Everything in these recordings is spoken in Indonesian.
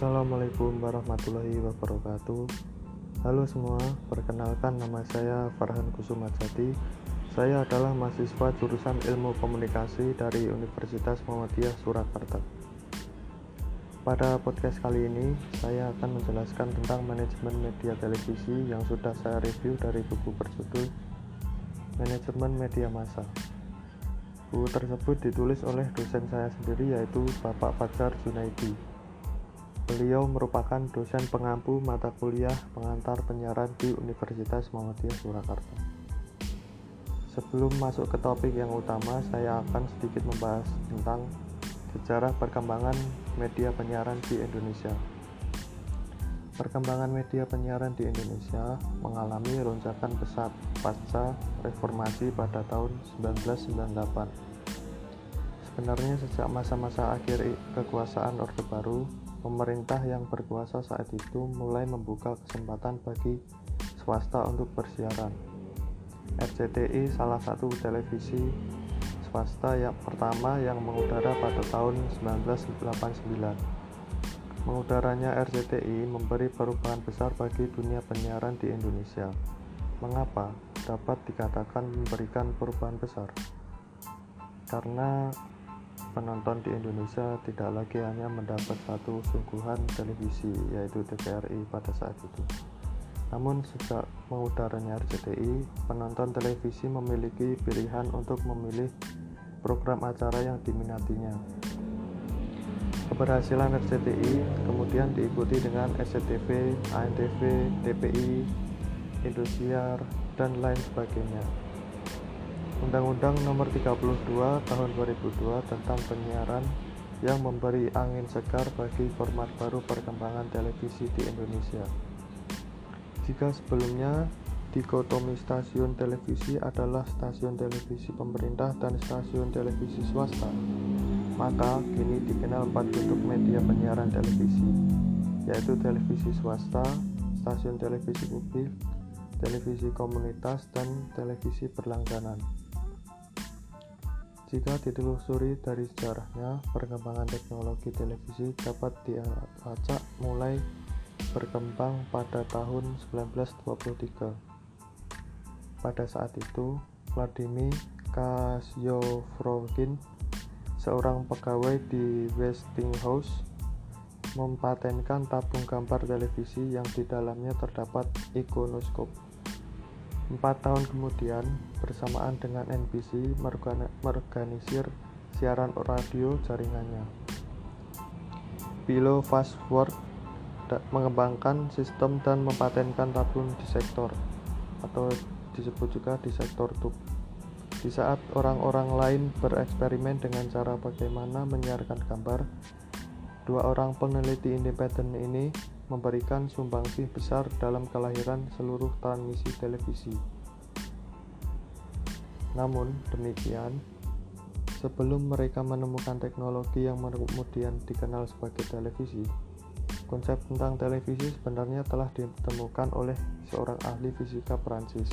Assalamualaikum warahmatullahi wabarakatuh. Halo semua, perkenalkan nama saya Farhan Kusuma Jati Saya adalah mahasiswa jurusan ilmu komunikasi dari Universitas Muhammadiyah Surakarta. Pada podcast kali ini, saya akan menjelaskan tentang manajemen media televisi yang sudah saya review dari buku berjudul Manajemen Media Massa. Buku tersebut ditulis oleh dosen saya sendiri yaitu Bapak Fajar Junaidi Beliau merupakan dosen pengampu mata kuliah pengantar penyiaran di Universitas Muhammadiyah Surakarta. Sebelum masuk ke topik yang utama, saya akan sedikit membahas tentang sejarah perkembangan media penyiaran di Indonesia. Perkembangan media penyiaran di Indonesia mengalami lonjakan pesat pasca reformasi pada tahun 1998. Sebenarnya sejak masa-masa akhir kekuasaan Orde Baru, pemerintah yang berkuasa saat itu mulai membuka kesempatan bagi swasta untuk bersiaran. RCTI salah satu televisi swasta yang pertama yang mengudara pada tahun 1989. Mengudaranya RCTI memberi perubahan besar bagi dunia penyiaran di Indonesia. Mengapa dapat dikatakan memberikan perubahan besar? Karena penonton di Indonesia tidak lagi hanya mendapat satu sungguhan televisi yaitu TVRI pada saat itu. Namun sejak mengudaranya RCTI, penonton televisi memiliki pilihan untuk memilih program acara yang diminatinya. Keberhasilan RCTI kemudian diikuti dengan SCTV, ANTV, TPI, Indosiar, dan lain sebagainya. Undang-Undang Nomor 32 Tahun 2002 tentang penyiaran yang memberi angin segar bagi format baru perkembangan televisi di Indonesia. Jika sebelumnya dikotomi stasiun televisi adalah stasiun televisi pemerintah dan stasiun televisi swasta, maka kini dikenal empat bentuk media penyiaran televisi, yaitu televisi swasta, stasiun televisi publik, televisi komunitas, dan televisi berlangganan. Jika ditelusuri dari sejarahnya, perkembangan teknologi televisi dapat diacak mulai berkembang pada tahun 1923. Pada saat itu, Vladimir Kasyofrokin, seorang pegawai di Westinghouse, mempatenkan tabung gambar televisi yang di dalamnya terdapat ikonoskop. Empat tahun kemudian, bersamaan dengan NBC mengorganisir siaran radio jaringannya. Bilo Fastword mengembangkan sistem dan mempatenkan tabung di sektor atau disebut juga di sektor tube. Di saat orang-orang lain bereksperimen dengan cara bagaimana menyiarkan gambar, dua orang peneliti independen ini memberikan sumbangsih besar dalam kelahiran seluruh transmisi televisi. Namun demikian, sebelum mereka menemukan teknologi yang kemudian dikenal sebagai televisi, konsep tentang televisi sebenarnya telah ditemukan oleh seorang ahli fisika Prancis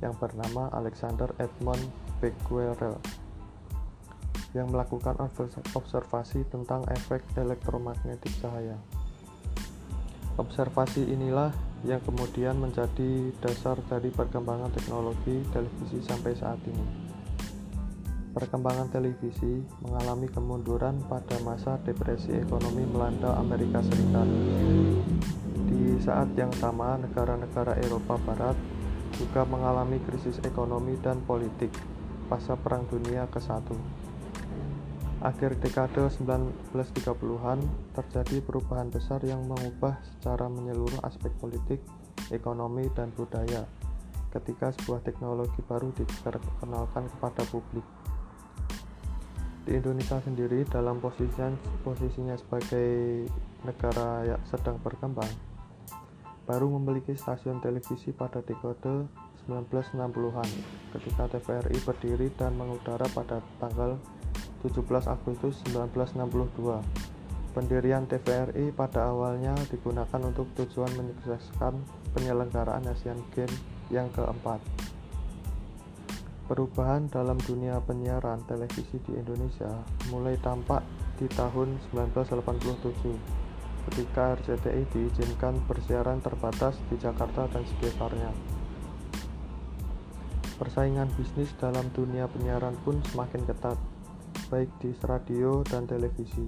yang bernama Alexander Edmond Becquerel yang melakukan observasi tentang efek elektromagnetik cahaya. Observasi inilah yang kemudian menjadi dasar dari perkembangan teknologi televisi sampai saat ini. Perkembangan televisi mengalami kemunduran pada masa depresi ekonomi melanda Amerika Serikat. Di saat yang sama, negara-negara Eropa Barat juga mengalami krisis ekonomi dan politik pasca Perang Dunia ke-1 akhir dekade 1930-an terjadi perubahan besar yang mengubah secara menyeluruh aspek politik, ekonomi, dan budaya ketika sebuah teknologi baru diperkenalkan kepada publik. Di Indonesia sendiri dalam posisinya, posisinya sebagai negara yang sedang berkembang, baru memiliki stasiun televisi pada dekade 1960-an ketika TVRI berdiri dan mengudara pada tanggal 17 Agustus 1962. Pendirian TVRI pada awalnya digunakan untuk tujuan menyukseskan penyelenggaraan Asian Games yang keempat. Perubahan dalam dunia penyiaran televisi di Indonesia mulai tampak di tahun 1987 ketika RCTI diizinkan bersiaran terbatas di Jakarta dan sekitarnya. Persaingan bisnis dalam dunia penyiaran pun semakin ketat, baik di radio dan televisi.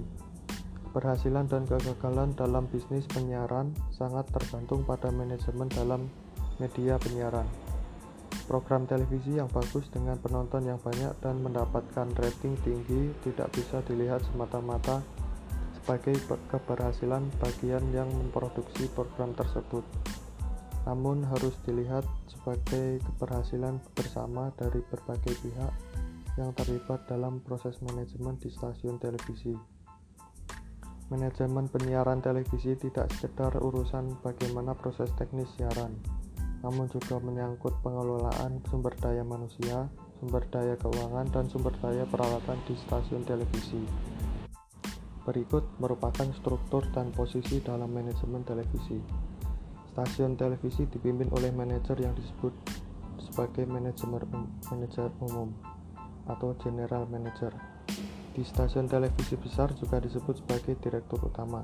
Keberhasilan dan kegagalan dalam bisnis penyiaran sangat tergantung pada manajemen dalam media penyiaran. Program televisi yang bagus dengan penonton yang banyak dan mendapatkan rating tinggi tidak bisa dilihat semata-mata sebagai keberhasilan bagian yang memproduksi program tersebut namun harus dilihat sebagai keberhasilan bersama dari berbagai pihak yang terlibat dalam proses manajemen di stasiun televisi. Manajemen penyiaran televisi tidak sekedar urusan bagaimana proses teknis siaran, namun juga menyangkut pengelolaan sumber daya manusia, sumber daya keuangan, dan sumber daya peralatan di stasiun televisi. Berikut merupakan struktur dan posisi dalam manajemen televisi. Stasiun televisi dipimpin oleh manajer yang disebut sebagai manajemen um, manajer umum atau general manager. Di stasiun televisi besar juga disebut sebagai direktur utama.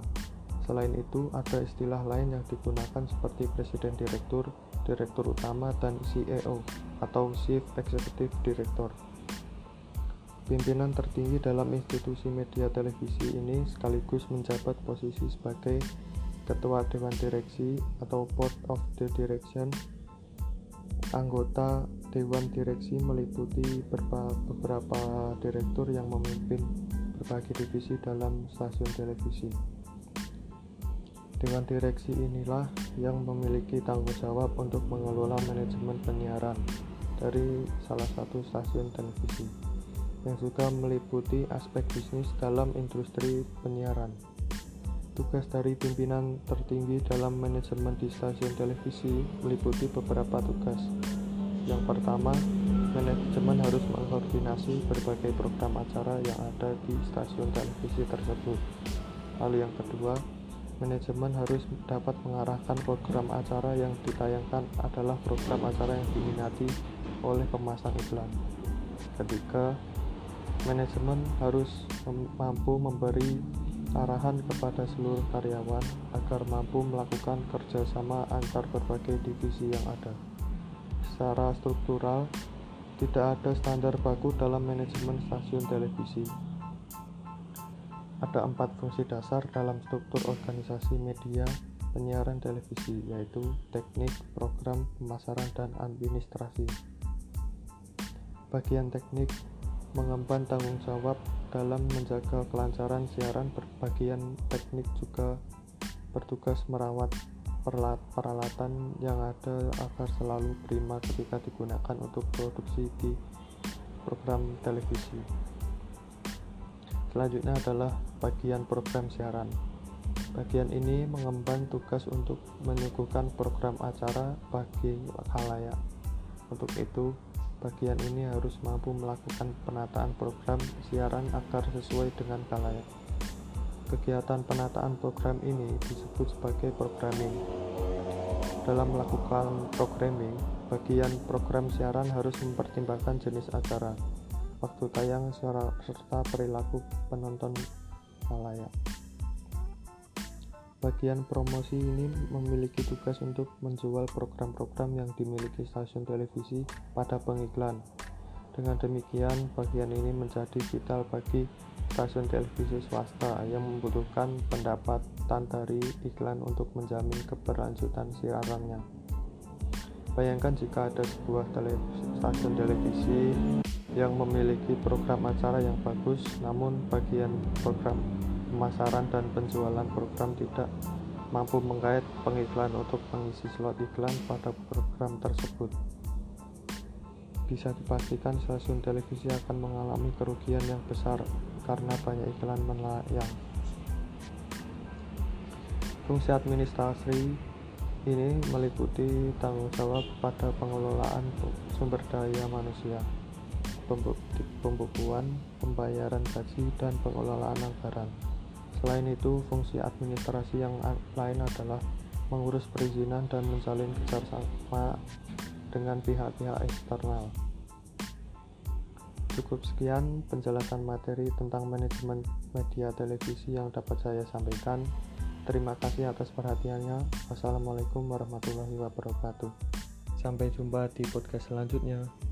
Selain itu, ada istilah lain yang digunakan seperti presiden direktur, direktur utama, dan CEO atau Chief Executive Director. Pimpinan tertinggi dalam institusi media televisi ini sekaligus menjabat posisi sebagai ketua dewan direksi atau board of the direction anggota dewan direksi meliputi beberapa direktur yang memimpin berbagai divisi dalam stasiun televisi dewan direksi inilah yang memiliki tanggung jawab untuk mengelola manajemen penyiaran dari salah satu stasiun televisi yang juga meliputi aspek bisnis dalam industri penyiaran. Tugas dari pimpinan tertinggi dalam manajemen di stasiun televisi meliputi beberapa tugas. Yang pertama, manajemen harus mengkoordinasi berbagai program acara yang ada di stasiun televisi tersebut. Lalu yang kedua, manajemen harus dapat mengarahkan program acara yang ditayangkan adalah program acara yang diminati oleh pemasang iklan. Ketiga, manajemen harus mampu memberi arahan kepada seluruh karyawan agar mampu melakukan kerjasama antar berbagai divisi yang ada. Secara struktural, tidak ada standar baku dalam manajemen stasiun televisi. Ada empat fungsi dasar dalam struktur organisasi media penyiaran televisi, yaitu teknik, program, pemasaran, dan administrasi. Bagian teknik mengemban tanggung jawab dalam menjaga kelancaran siaran berbagian teknik juga bertugas merawat peralatan yang ada agar selalu prima ketika digunakan untuk produksi di program televisi. Selanjutnya adalah bagian program siaran. Bagian ini mengemban tugas untuk menyuguhkan program acara bagi khalayak. Untuk itu, Bagian ini harus mampu melakukan penataan program siaran agar sesuai dengan kalayak. Kegiatan penataan program ini disebut sebagai programming. Dalam melakukan programming, bagian program siaran harus mempertimbangkan jenis acara, waktu tayang, serta perilaku penonton kalayak. Bagian promosi ini memiliki tugas untuk menjual program-program yang dimiliki stasiun televisi pada pengiklan. Dengan demikian, bagian ini menjadi vital bagi stasiun televisi swasta yang membutuhkan pendapatan dari iklan untuk menjamin keberlanjutan siarannya. Bayangkan jika ada sebuah televisi, stasiun televisi yang memiliki program acara yang bagus, namun bagian program pemasaran dan penjualan program tidak mampu mengait pengiklan untuk mengisi slot iklan pada program tersebut. Bisa dipastikan stasiun televisi akan mengalami kerugian yang besar karena banyak iklan melayang. Fungsi administrasi ini meliputi tanggung jawab pada pengelolaan sumber daya manusia, pembukuan, pembayaran gaji, dan pengelolaan anggaran. Selain itu, fungsi administrasi yang lain adalah mengurus perizinan dan menjalin kerjasama dengan pihak-pihak eksternal. Cukup sekian penjelasan materi tentang manajemen media televisi yang dapat saya sampaikan. Terima kasih atas perhatiannya. Wassalamualaikum warahmatullahi wabarakatuh. Sampai jumpa di podcast selanjutnya.